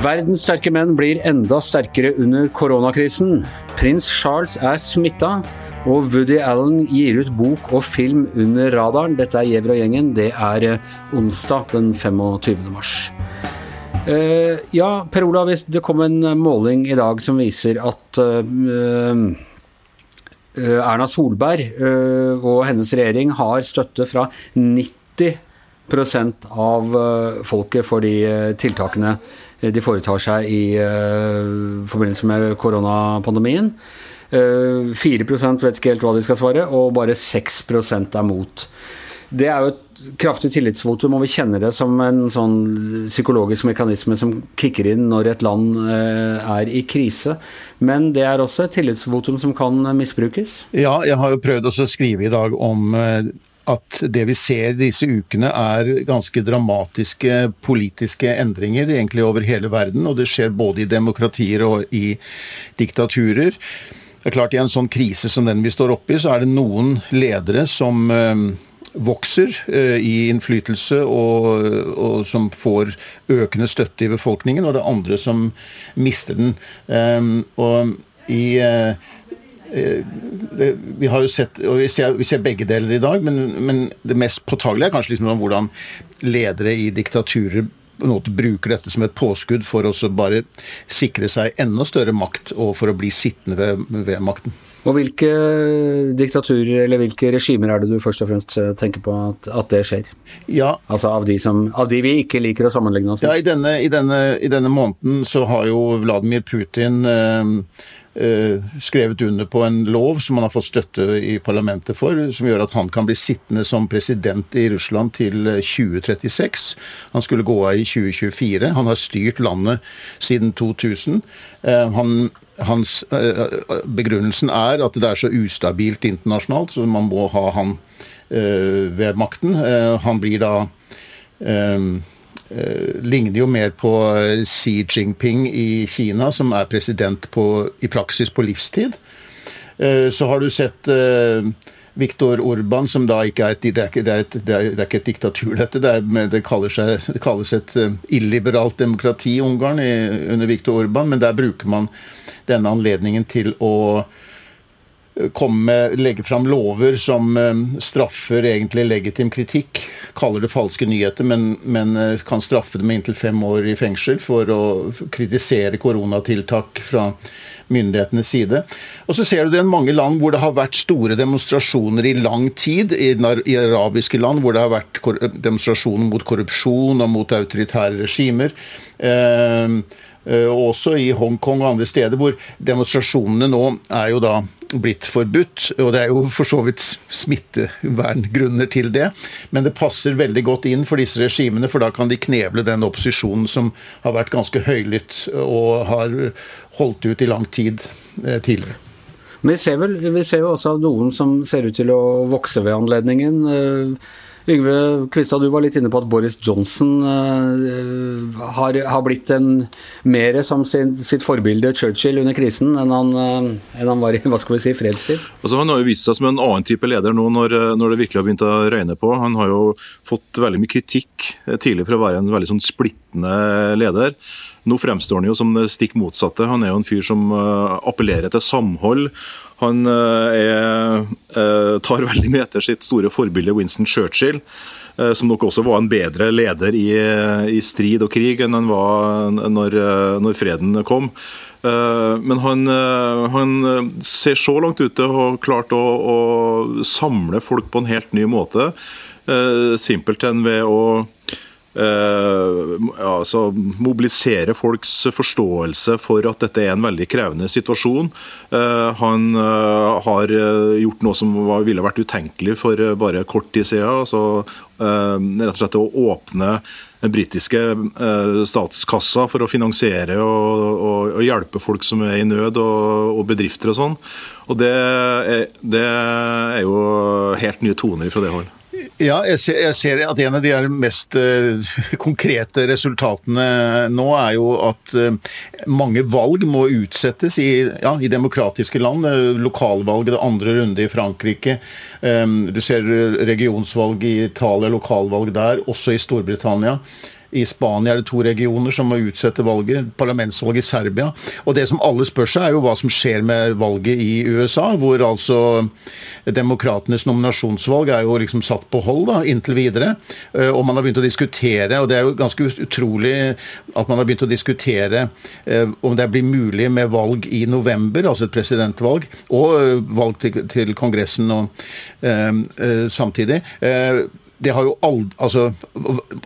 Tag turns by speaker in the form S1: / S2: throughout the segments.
S1: Verdens sterke menn blir enda sterkere under koronakrisen. Prins Charles er smitta, og Woody Allen gir ut bok og film under radaren. Dette er Gjever og gjengen. Det er eh, onsdag den 25. mars. Uh, ja, Per Olav, det kom en måling i dag som viser at uh, Erna Solberg uh, og hennes regjering har støtte fra 90% av folket for de tiltakene de foretar seg i forbindelse med koronapandemien. Uh, 4% vet ikke helt hva de skal svare, og bare 6% er mot. Det er jo et kraftig tillitsvotum, og vi kjenner det som en sånn psykologisk mekanisme som kicker inn når et land uh, er i krise. Men det er også et tillitsvotum som kan misbrukes?
S2: Ja, jeg har jo prøvd å skrive i dag om at det vi ser disse ukene er ganske dramatiske politiske endringer egentlig over hele verden. Og det skjer både i demokratier og i diktaturer. Det er klart I en sånn krise som den vi står oppe i, så er det noen ledere som øh, vokser øh, i innflytelse og, og, som får økende støtte i befolkningen, og det andre som mister den. Um, og i uh, Eh, vi har jo sett, og vi ser, vi ser begge deler i dag, men, men, det mest påtagelige er kanskje liksom hvordan ledere i diktaturer bruker dette som et påskudd for å bare sikre seg enda større makt og for å bli sittende ved, ved makten.
S1: Og Hvilke diktaturer eller hvilke regimer er det du først og fremst eh, tenker på at, at det skjer?
S2: Ja.
S1: Altså av de, som, av de, vi ikke liker å sammenligne oss
S2: med? Ja, i denne, i, denne, i denne, måneden så har jo Vladimir Putin eh, Eh, skrevet under på en lov som han har fått støtte i parlamentet for, som gjør at han kan bli sittende som president i Russland til 2036. Han skulle gå av i 2024. Han har styrt landet siden 2000. Eh, han, hans, eh, begrunnelsen er at det er så ustabilt internasjonalt, så man må ha han ved makten. Han blir da Eh, ligner jo mer på eh, Xi Jinping i Kina, som er president på, i praksis på livstid. Eh, så har du sett Viktor Orban, som da ikke er et, det er ikke, det er et, det er, ikke et diktatur, dette. Det, er, det, seg, det kalles et illiberalt demokrati i Ungarn under Viktor Orban, men der bruker man denne anledningen til å komme, legge fram lover som straffer egentlig legitim kritikk kaller det falske nyheter, men, men, eh, kan straffe dem med inntil fem år i fengsel for å kritisere koronatiltak fra myndighetenes side. Og så ser du det i mange land hvor det har vært store demonstrasjoner i lang tid. I, i arabiske land hvor det har vært demonstrasjoner mot korrupsjon og mot autoritære regimer. Eh, Eh, også i Hongkong og andre steder hvor demonstrasjonene nå er jo da blitt forbudt. Og det er jo for så vidt smitteverngrunner til det. Men det passer veldig godt inn for disse regimene, for da kan de kneble den opposisjonen som har vært ganske høylytt og har holdt ut i lang tid eh, tidligere.
S1: Vi ser, vel, vi ser jo også noen som ser ut til å vokse ved anledningen. Eh, Yngve Kvistad, du var litt inne på at Boris Johnson uh, har, har, blitt en mer som sin, sitt forbilde Churchill under krisen enn han, uh, enn han, var i hva skal vi si, fredstid.
S3: Altså, han har jo vist seg som en annen type leder nå når, når, det virkelig har begynt å røyne på. Han har jo fått veldig mye kritikk tidligere for å være en veldig sånn splittende leder. Nå fremstår han jo som det stikk motsatte. Han er jo en fyr som uh, appellerer til samhold. Han eh, er, eh, tar veldig mye etter sitt store forbilde Winston Churchill, eh, som nok også var en bedre leder i, i strid og krig enn han var når, når freden kom. Men han, han, ser så langt ut til å ha klart å, å, samle folk på en helt ny måte. Simpelthen ved å Uh, altså, mobilisere folks forståelse for at dette er en veldig krevende situasjon. Uh, han uh, har gjort noe som var, ville vært utenkelig for bare kort tid siden. Altså, rett og slett å åpne den britiske statskassa for å finansiere og, og, og, hjelpe folk som er i nød, og, og bedrifter og sånn. Og det er, det er jo helt nye toner fra det hold.
S2: Ja, jeg ser, jeg ser, at en av de mest uh, konkrete resultatene nå er jo at uh, mange valg må utsettes i, ja, i demokratiske land. Uh, lokalvalg, det andre runde i Frankrike. Du ser regionsvalg i Italia, lokalvalg der, også i Storbritannia. I Spania er det to regioner som må utsette valget. Parlamentsvalget i Serbia. Og det som alle spør seg, er jo hva som skjer med valget i USA, hvor altså demokratenes nominasjonsvalg er jo liksom satt på hold da, inntil videre. Eh, og man har begynt å diskutere, og det er jo ganske utrolig at man har begynt å diskutere eh, om det blir mulig med valg i november, altså et presidentvalg, og eh, valg til, til Kongressen og, samtidig. Eh, det har jo aldri, altså,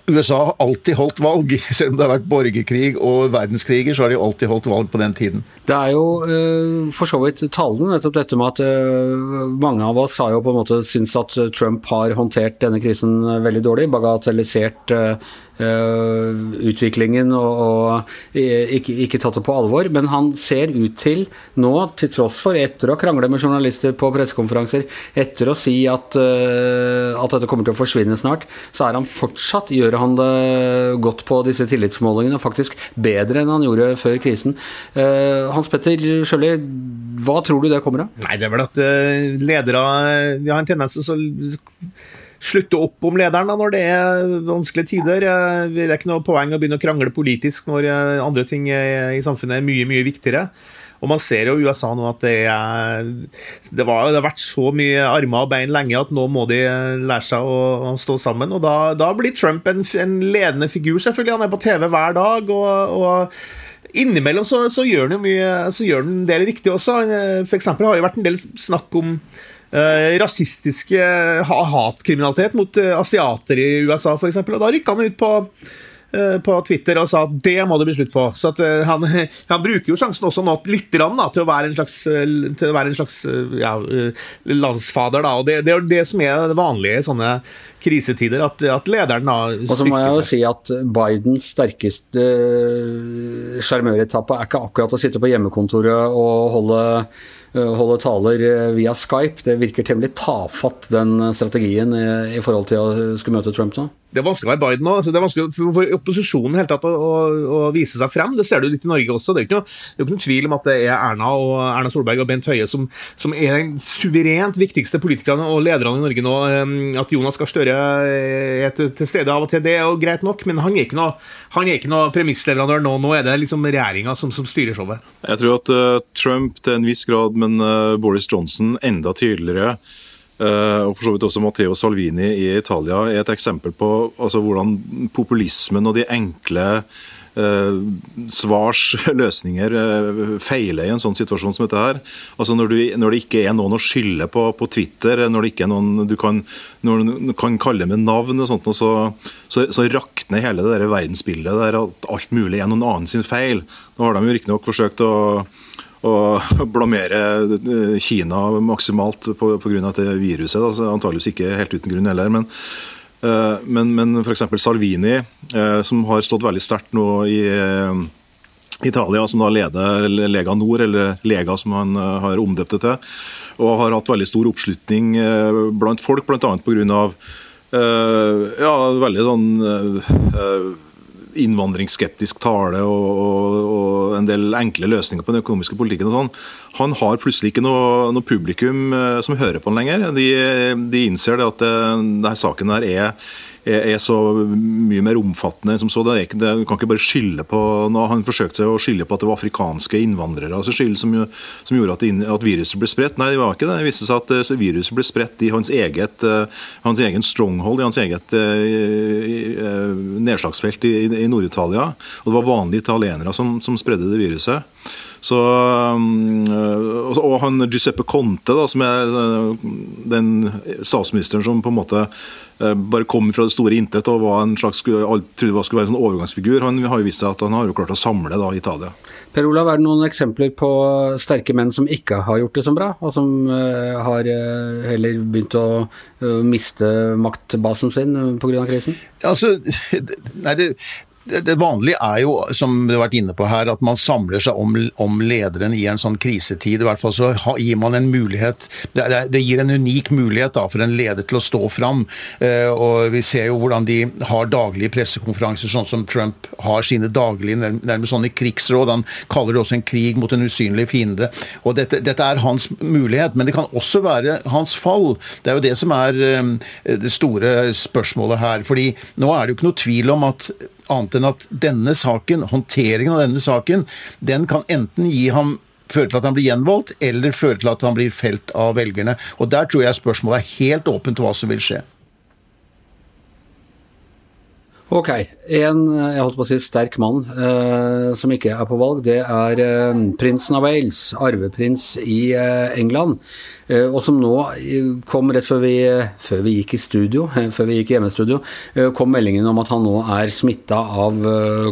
S2: USA har alltid holdt valg. Selv om det har vært borgerkrig og verdenskriger, så har de alltid holdt valg på den tiden.
S1: Det er jo uh, for så vidt talende nettopp dette med at uh, mange av oss har jo på en måte syns at Trump har håndtert denne krisen veldig dårlig, bagatellisert Uh, utviklingen og, og ikke, ikke, tatt det på alvor. Men han ser ut til nå, til tross for etter å krangle med journalister på pressekonferanser, etter å si at, uh, at, dette kommer til å forsvinne snart, så er han fortsatt, gjør han det godt på disse tillitsmålingene, faktisk bedre enn han gjorde før krisen. Hans Petter Sjøli, hva tror du det kommer av?
S4: Nei, Det er vel at ledere Vi har en tendens til å slutte opp om lederen da, når det er vanskelige tider. Det er ikke noe poeng å begynne å krangle politisk når eh, andre ting i samfunnet er mye, mye viktigere. Og Man ser jo i USA nå at det, er, det, var, det har vært så mye armer og bein lenge at nå må de lære seg å, å stå sammen. Og da, da blir Trump en, en, ledende figur, selvfølgelig. Han er på TV hver dag. og, og Innimellom så, så, gjør han jo mye, så gjør han en del riktig også. Eksempel har det vært en del snakk om Uh, rasistiske hatkriminalitet mot uh, asiater i USA, f.eks. Og da rykka han ut på, uh, på Twitter og sa at det må det bli slutt på. Så han, han, bruker jo sjansen også nå litt rann, da, til å være en slags, til å være en slags ja, landsfader. Da. Og det, det, er det som er det vanlige i sånne krisetider, at, at lederen da
S1: Og så må jeg jo si at Bidens sterkeste sjarmøretappe er ikke akkurat å sitte på hjemmekontoret og holde Eh, holde taler eh, via Skype. Det virker temmelig tafatt, den strategien, i forhold til å skulle møte Trump nå.
S4: Det er vanskelig å være Biden nå. Altså, det er vanskelig for opposisjonen helt tatt å, å, å, vise seg frem. Det ser du litt i Norge også. Det er ikke det er ikke noen tvil om at det er Erna og Erna Solberg og Bent Høie som, som er den suverent viktigste politikerne og lederne i Norge nå. Ehm, at Jonas Gahr Støre er til stede av og til, det er jo greit nok, men han er ikke noe, ikke noe premissleverandør nå. Nå er det liksom regjeringa som, som, styrer showet.
S3: Jeg tror at uh, Trump til en viss grad, men uh, Boris Johnson enda tydeligere og for så vidt også Matteo Salvini i Italia er et eksempel på altså, hvordan populismen og de enkle eh, svars løsninger eh, feiler i en sånn situasjon som dette her. Altså når, du, når det ikke er noen å skylde på på Twitter, når det ikke er noen du kan, du kan kalle med navn, og sånt, og så, så, så, rakner hele det der verdensbildet der at alt mulig er noen annen sin feil. Nå har de jo riktignok forsøkt å å blamere eh, Kina maksimalt pga. dette viruset. Altså, antageligvis ikke helt uten grunn heller. Men, eh, men, men f.eks. Salvini, eh, som har stått veldig sterkt nå i Italia, som da leder Lega Nord, eller Lega som han har omdøpt det til, og har hatt veldig stor oppslutning blant folk, bl.a. pga. Ja, veldig sånn innvandringsskeptisk tale og, og, og, en del enkle løsninger på den økonomiske politikken. og sånn, Han har plutselig ikke noe, noe publikum eh, som hører på han lenger. De, de innser at eh, denne saken her er er, så mye mer omfattende som så. Det ikke, det, kan ikke bare skylde på nå Han forsøkte seg å skylde på at det var afrikanske innvandrere altså skyld som, som, gjorde at, at, viruset ble spredt. Nei, det var ikke det. Det viste seg at uh, viruset ble spredt i hans eget uh, hans egen stronghold, i hans eget nedslagsfelt nedslagsfelt i, i Nord-Italia. Og det var vanlige italienere som, som spredde det viruset. Så, og han Giuseppe Conte, da, som er den statsministeren som på en måte Eh, bare kom fra det store intet og var en slags, alle trodde skulle være en sånn overgangsfigur. Han har jo vist seg at han har jo klart å samle da, Italia.
S1: Per Olav, er det noen eksempler på sterke menn som ikke har gjort det så bra, og som har heller begynt å miste maktbasen sin pga. krisen?
S2: Altså, nei, det det vanlige er jo, som du har vært inne på her, at man samler seg om, om lederen i en sånn krisetid. I hvert fall så gir man en mulighet Det, det gir en unik mulighet da, for en leder til å stå fram. Eh, og Vi ser jo hvordan de har daglige pressekonferanser, sånn som Trump har sine daglige nærmest sånne krigsråd. Han kaller det også en krig mot en usynlig fiende. og dette, dette er hans mulighet, men det kan også være hans fall. Det er jo det som er eh, det store spørsmålet her. fordi nå er det jo ikke noe tvil om at annet enn at denne saken, håndteringen av denne saken, den kan enten gi ham føre til at han blir gjenvalgt, eller føre til at han blir felt av velgerne. Og Der tror jeg spørsmålet er helt åpent hva som vil skje.
S1: Ok. En jeg holdt på å si sterk mann eh, som ikke er på valg, det er eh, prinsen av Wales, arveprins i eh, England. Eh, og som nå eh, kom rett før vi, før vi gikk i studio, eh, før vi gikk hjemmestudio, kom meldingen om at han nå er smitta av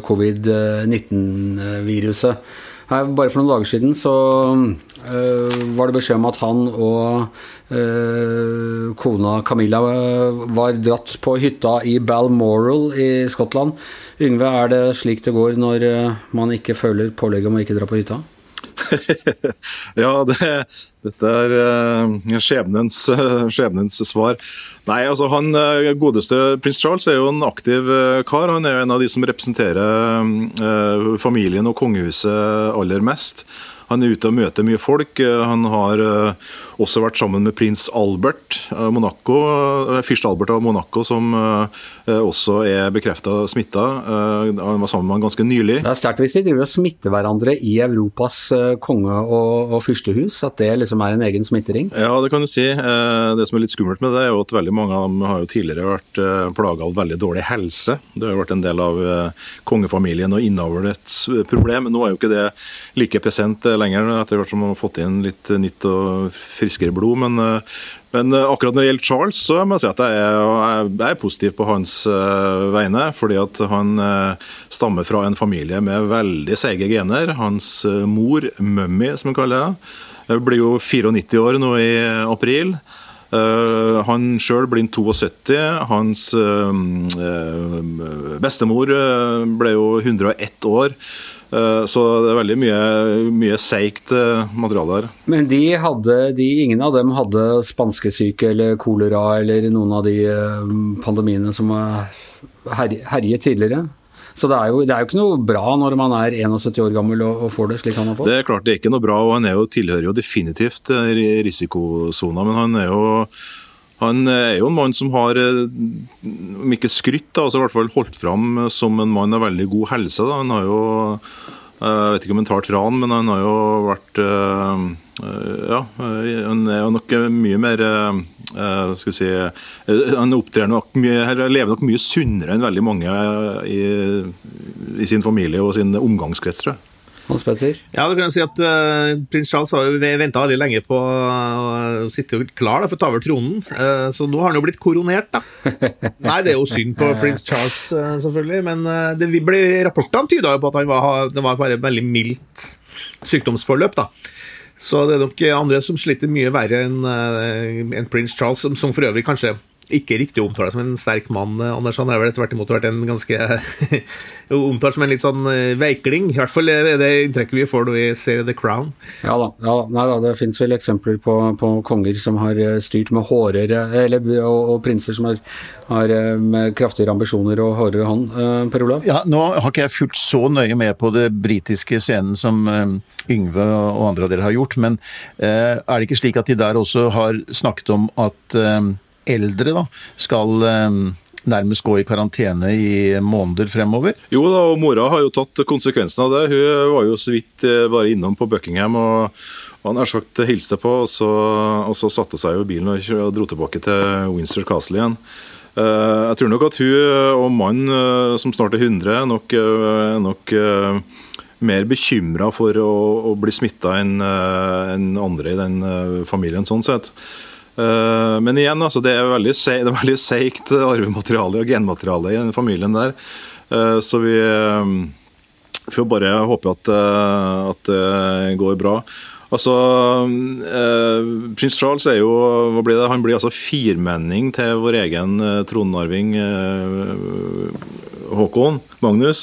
S1: covid-19-viruset. Bare for noen dager siden så øh, var det beskjed om at han og øh, kona Camilla var dratt på hytta i Balmoral i Skottland. Yngve, er det slik det går når man ikke føler pålegget om å ikke dra på hytta?
S3: ja, det, dette er uh, skjebnens, uh, skjebnens, svar. Nei, altså han uh, godeste prins Charles er jo en aktiv kar. Han er jo en av de som representerer familien og kongehuset aller mest. Han er ute og møter mye folk. Han har også vært sammen med prins Albert Monaco, fyrst Albert av Monaco, som også er bekrefta smitta. Han var sammen med han ganske nylig.
S1: Det er sterkt hvis de driver og smitter hverandre i Europas konge- og, og fyrstehus. At det liksom er en egen smittering?
S3: Ja, det kan du si. Det som er litt skummelt med det, er jo at veldig mange av dem har jo tidligere vært plaga av veldig dårlig helse. Det har jo vært en del av kongefamilien og innavlets problem. Nå er jo ikke det like present lenger, etter hvert som man har fått inn litt nytt og friskere blod. Men, men akkurat når det gjelder Charles, så må jeg si at jeg er, jeg er positiv på hans vegne. Fordi at han stammer fra en familie med veldig seige gener. Hans mor, Mummy, som han kaller det, blir jo 94 år nå i april. Uh, han sjøl blir 72. Hans uh, bestemor ble jo 101 år. Uh, så det er veldig mye, mye seigt materiale her.
S1: Men de hadde, de, ingen av dem hadde spanskesyke eller kolera eller noen av de pandemiene som herjet tidligere? Så det er, jo, det er, jo, ikke noe bra når man er 71 år gammel og, og, får det slik han har fått?
S3: Det er klart det er ikke noe bra, og han jo, tilhører jo definitivt risikosona. Men han er jo han er jo en mann som har, om ikke skrytt, altså i hvert fall holdt fram som en mann av veldig god helse. Da. Han har jo jeg vet ikke om han tar tran, men han har jo vært Ja, han er jo nok mye mer skal vi si, Han opptrer nok mye, lever nok mye sunnere enn veldig mange i, i sin familie og sin omgangskrets, tror jeg.
S1: Hans Petter?
S4: Ja, du kan si at uh, Prins Charles har venta aldri lenge på å uh, sitte klar da, for å ta over tronen. Uh, så nå har han jo blitt koronert, da. Nei, det er jo synd på prins Charles, uh, selvfølgelig. Men det ble, rapportene tyda jo på at han var, det var bare et veldig mildt sykdomsforløp. da. Så det er nok andre som sliter mye verre enn en prins Charles, som, som for øvrig kanskje ikke riktig å omtale deg som en sterk mann. Anders Han har vel tvert imot vært en ganske omtalt som en litt sånn veikling. I hvert fall er det inntrykket vi får når vi ser The Crown.
S1: Ja da. Ja, nei da det fins vel eksempler på, på, konger som har styrt med hårere eller, og, og, prinser som har, har med kraftigere ambisjoner og hårere hånd. Per Olav?
S2: Ja, nå har ikke jeg fulgt så nøye med på det britiske scenen som Yngve og andre av dere har gjort, men er det ikke slik at de der også har snakket om at eldre da, skal eh, nærmest gå i karantene i måneder fremover?
S3: Jo da, og mora har jo tatt konsekvensen av det. Hun var jo så vidt eh, bare innom på Buckingham og, han har sagt hilste på, og så, og så satte seg jo bilen og, dro tilbake til Windsor Castle igjen. Uh, jeg tror nok at hun og mannen, som snart er 100, nok, nok mer bekymra for å, å bli smitta enn en andre i den familien, sånn sett. Eh, men igjen, altså, det er veldig, er veldig seigt arvemateriale og genmateriale i den familien der. Eh, så vi eh, får bare håpe at, at det går bra. Altså, Prins Charles er jo hva blir det? Han blir altså firmenning til vår egen tronarving Håkon, Magnus.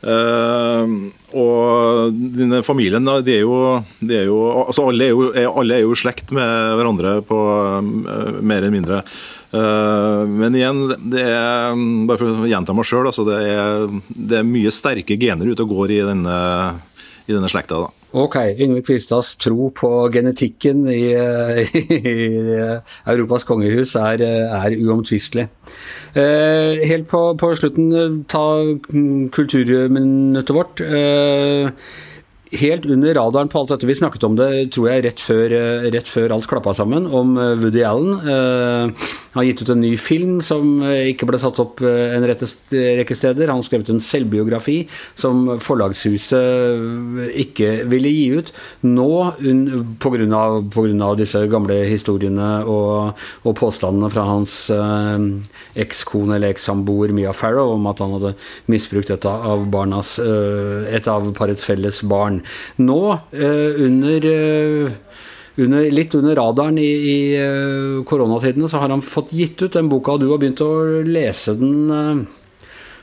S3: Uh, og denne familien, de er jo, de er jo altså alle er jo, alle er jo slekt med hverandre på uh, mer eller mindre. Uh, men igjen, det er bare for å gjenta meg sjøl, altså det, det, er mye sterke gener ute og går i denne, i denne slekta. da.
S1: Ok, Yngve Kvistads tro på genetikken i, i Europas kongehus er, er uomtvistelig. Eh, helt på, på, slutten, ta kulturminuttet vårt. Eh, helt under radaren på alt dette. Vi snakket om det tror jeg rett før, rett før alt klappa sammen, om eh, Woody Allen. Har gitt ut en ny film som ikke ble satt opp en rekke steder. Han har skrevet en selvbiografi som Forlagshuset ikke ville gi ut. Nå, pga. disse gamle historiene og, og påstandene fra hans eh, ekskone eller ekssamboer Mia Farrow om at han hadde misbrukt et av, barnas, et av parets felles barn. Nå, eh, under, eh, under litt under radaren i, i eh, koronatidene, så har han fått gitt ut den boka, og du har begynt å lese den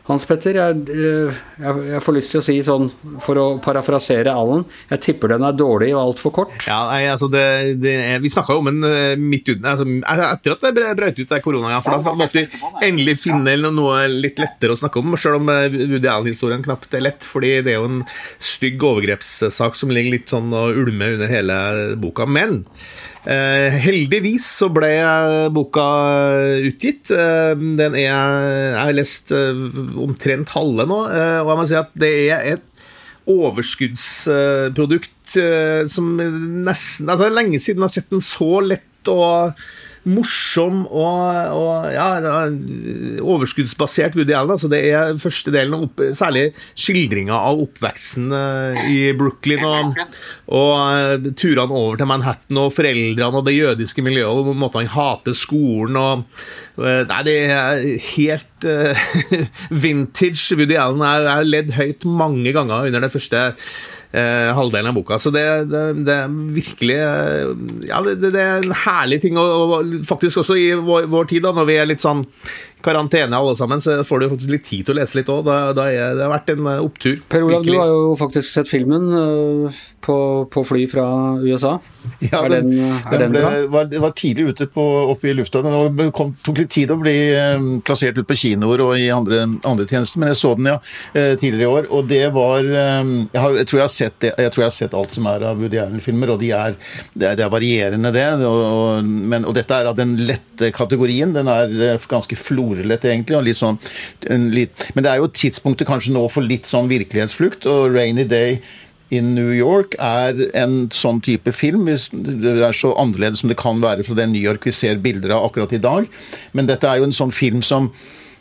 S1: hans Petter, eh, jeg, jeg, får lyst til å si sånn, for å parafrasere Allen, jeg tipper den er dårlig og altfor kort.
S4: Ja, nei, altså det, det Vi snakka jo om den eh, midt uten, altså, etter at det brøt ut korona, ja, for da måtte vi endelig finne noe litt lettere å snakke om, selv om eh, Woody Allen-historien knapt er lett, fordi det er jo en stygg overgrepssak som ligger litt sånn og ulmer under hele boka. Men heldigvis så ble boka utgitt. Eh, den er Jeg har lest eh, omtrent halve nå, og jeg må si at det er et overskuddsprodukt som nesten altså Det er lenge siden jeg har sett den så lett og morsom og, og ja, overskuddsbasert Woody Allen. Altså det er første delen, opp, særlig skildringa av oppveksten uh, i Brooklyn og, og uh, turene over til Manhattan og foreldrene og det jødiske miljøet og måten han hater skolen og uh, Nei, det er helt vintage Woody Allen. Jeg har ledd høyt mange ganger under det første eh, halvdelen av boka. Så det, det, det er virkelig eh, Ja, det, det, er en herlig ting. Og, og faktisk også i vår, vår, tid, da, når vi er litt sånn karantene alle sammen, så får du faktisk litt tid til å lese litt òg. Da, da er, det har vært en uh, opptur.
S1: Per Olav, virkelig. du har jo faktisk sett filmen uh, på, på, fly fra USA.
S2: Ja, er den, den, er den, den ble, var, var, tidlig ute på, oppe i lufta. Det kom, tok litt tid å bli um, plassert ut på kinoer og i andre, andre, tjenester, men jeg så den ja, tidligere i år, og det var um, jeg, har, jeg, tror jeg, har sett det, jeg tror jeg har sett alt som er av Woody Allen-filmer, og de er, det, er, er varierende, det. Og, men, og dette er av den lette kategorien. Den er ganske florlett, egentlig. og litt sånn, litt, Men det er jo tidspunktet kanskje nå for litt sånn virkelighetsflukt. og 'Rainy Day' in New York er en sånn type film. Det er så annerledes som det kan være fra det New York vi ser bilder av akkurat i dag. Men dette er jo en sånn film som,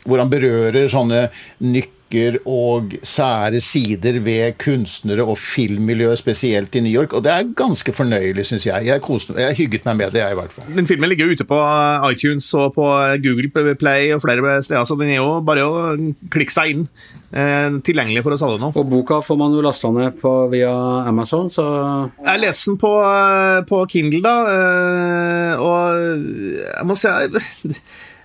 S2: hvor han berører sånne nytt ulykker og sære sider ved kunstnere og filmmiljøet, spesielt i New York. Og det er ganske fornøyelig, syns jeg. Jeg, koste, jeg hygget meg med det, jeg, i hvert fall.
S4: Den filmen ligger jo ute på iTunes og på Google Play og flere steder, så den er jo bare å klikke seg inn. Eh, tilgjengelig for oss alle nå.
S1: Og boka får man jo lasta ned på via Amazon, så
S4: Jeg leser den på, eh, på Kindle, da, eh, og jeg må si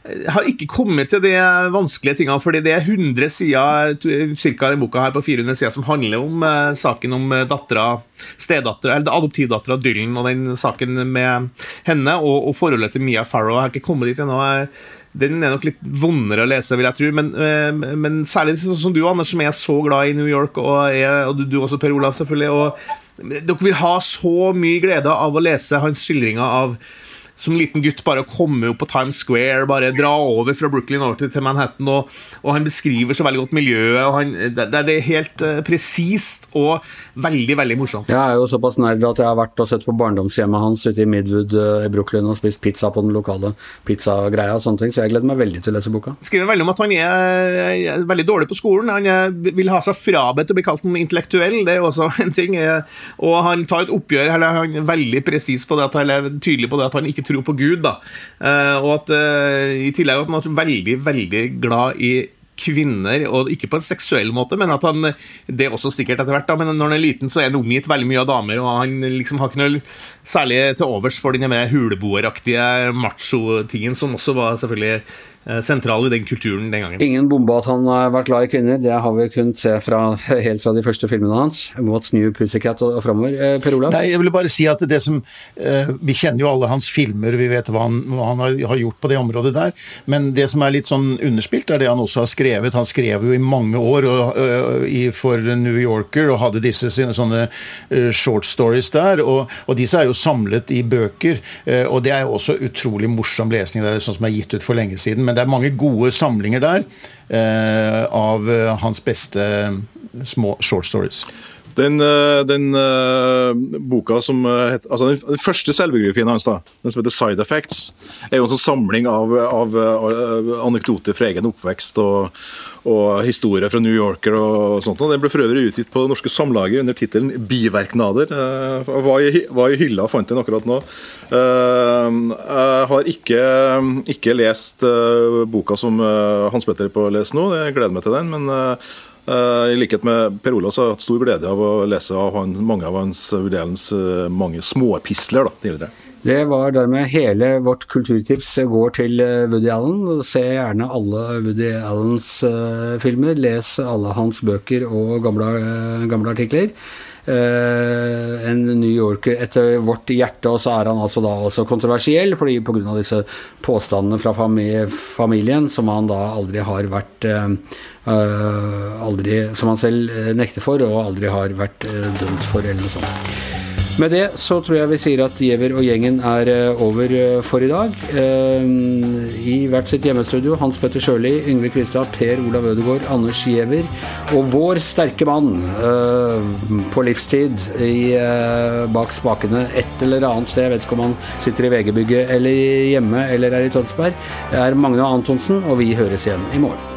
S4: har ikke kommet til de vanskelige tingene, fordi det er 100 sider cirka den boka her på 400 sider som handler om eh, saken om eh, dattera, stedattera, eller adoptivdattera Dylan og den saken med henne, og, og, forholdet til Mia Farrow. Jeg har ikke kommet dit ennå. Den er nok litt vondere å lese, vil jeg tro, men, eh, men særlig sånn som du, Anders, som er så glad i New York, og, er, og du, du, også, Per Olav, selvfølgelig. og Dere vil ha så mye glede av å lese hans skildringer av som liten gutt bare å komme opp på Times Square, bare dra over fra Brooklyn over til Manhattan, og, og han beskriver så veldig godt miljøet. og han, det, det, er helt uh, presist og veldig, veldig morsomt.
S1: Jeg er jo såpass nerd at jeg har vært og sett på barndomshjemmet hans ute i Midwood uh, i Brooklyn og spist pizza på den lokale pizzagreia og sånne ting, så jeg gleder meg veldig til å lese boka.
S4: Skriver veldig om at han er, er veldig dårlig på skolen. Han er, vil ha seg frabedt å bli kalt en intellektuell, det er også en ting. Og han tar et oppgjør, eller han er veldig presis på det at han er tydelig på det at han ikke tror tro på Gud. da. Eh, og at eh, i tillegg at han var veldig, veldig glad i kvinner, og ikke på en seksuell måte, men at han Det er også sikkert etter hvert, da, men når han er liten, så er han omgitt veldig mye av damer, og han liksom har ikke noe særlig til overs for den mer huleboeraktige macho-tingen, som også var selvfølgelig sentral i den kulturen den gangen.
S1: Ingen bombe at han har vært glad i kvinner, det har vi kunnet se fra, helt fra de første filmene hans. What's New Pussycat og, og framover. Eh, per Olav?
S2: Nei, jeg ville bare si at det som eh, Vi kjenner jo alle hans filmer, vi vet hva han, hva han har, har, gjort på det området der. Men det som er litt sånn underspilt, er det han også har skrevet. Han skrev jo i mange år og, i, for New Yorker og hadde disse sånne uh, short stories der. Og, og, disse er jo samlet i bøker. Uh, og det er jo også utrolig morsom lesning. Det er sånn som er gitt ut for lenge siden. Men det er mange gode samlinger der av hans beste små short stories.
S3: Den, eh, den uh, boka som heter, het, altså den, den, første selvbiografien hans, da, den som heter 'Side Effects', er jo en sånn samling av, av av anekdoter fra egen oppvekst og, og historier fra New Yorker og sånt. Og Den ble for øvrig utgitt på Norske Samlaget under tittelen 'Biverknader'. Uh, var, i, var i hylla, fant den akkurat nå. jeg har ikke, ikke lest boka som Hans Petter er på å lese nå, jeg gleder meg til den. men Eh, I likhet med Per Olav har jeg hatt stor glede av å lese av han, mange av hans Woody eh, mange småepistler da, tidligere.
S1: Det var dermed hele vårt kulturtips går til eh, Woody Allen. Se gjerne alle Woody Allens filmer. Les alle hans bøker og gamle, gamle artikler. Uh, en New Yorker etter vårt hjerte, og så er han altså da også kontroversiell fordi pga. disse påstandene fra familien, som han da aldri har vært uh, aldri, Som han selv nekter for, og aldri har vært dømt for, eller noe sånt. Med det så tror jeg vi sier at Giæver og gjengen er eh, over eh, for i dag. Eh, I hvert sitt hjemmestudio Hans Petter Sjøli, Yngve Kvistad, Per Olav Ødegaard, Anders Giæver og vår sterke mann på livstid bak spakene et eller annet sted. Jeg vet ikke om han sitter i VG-bygget eller hjemme eller er i Tønsberg. Er Magne Antonsen, og vi høres igjen i morgen.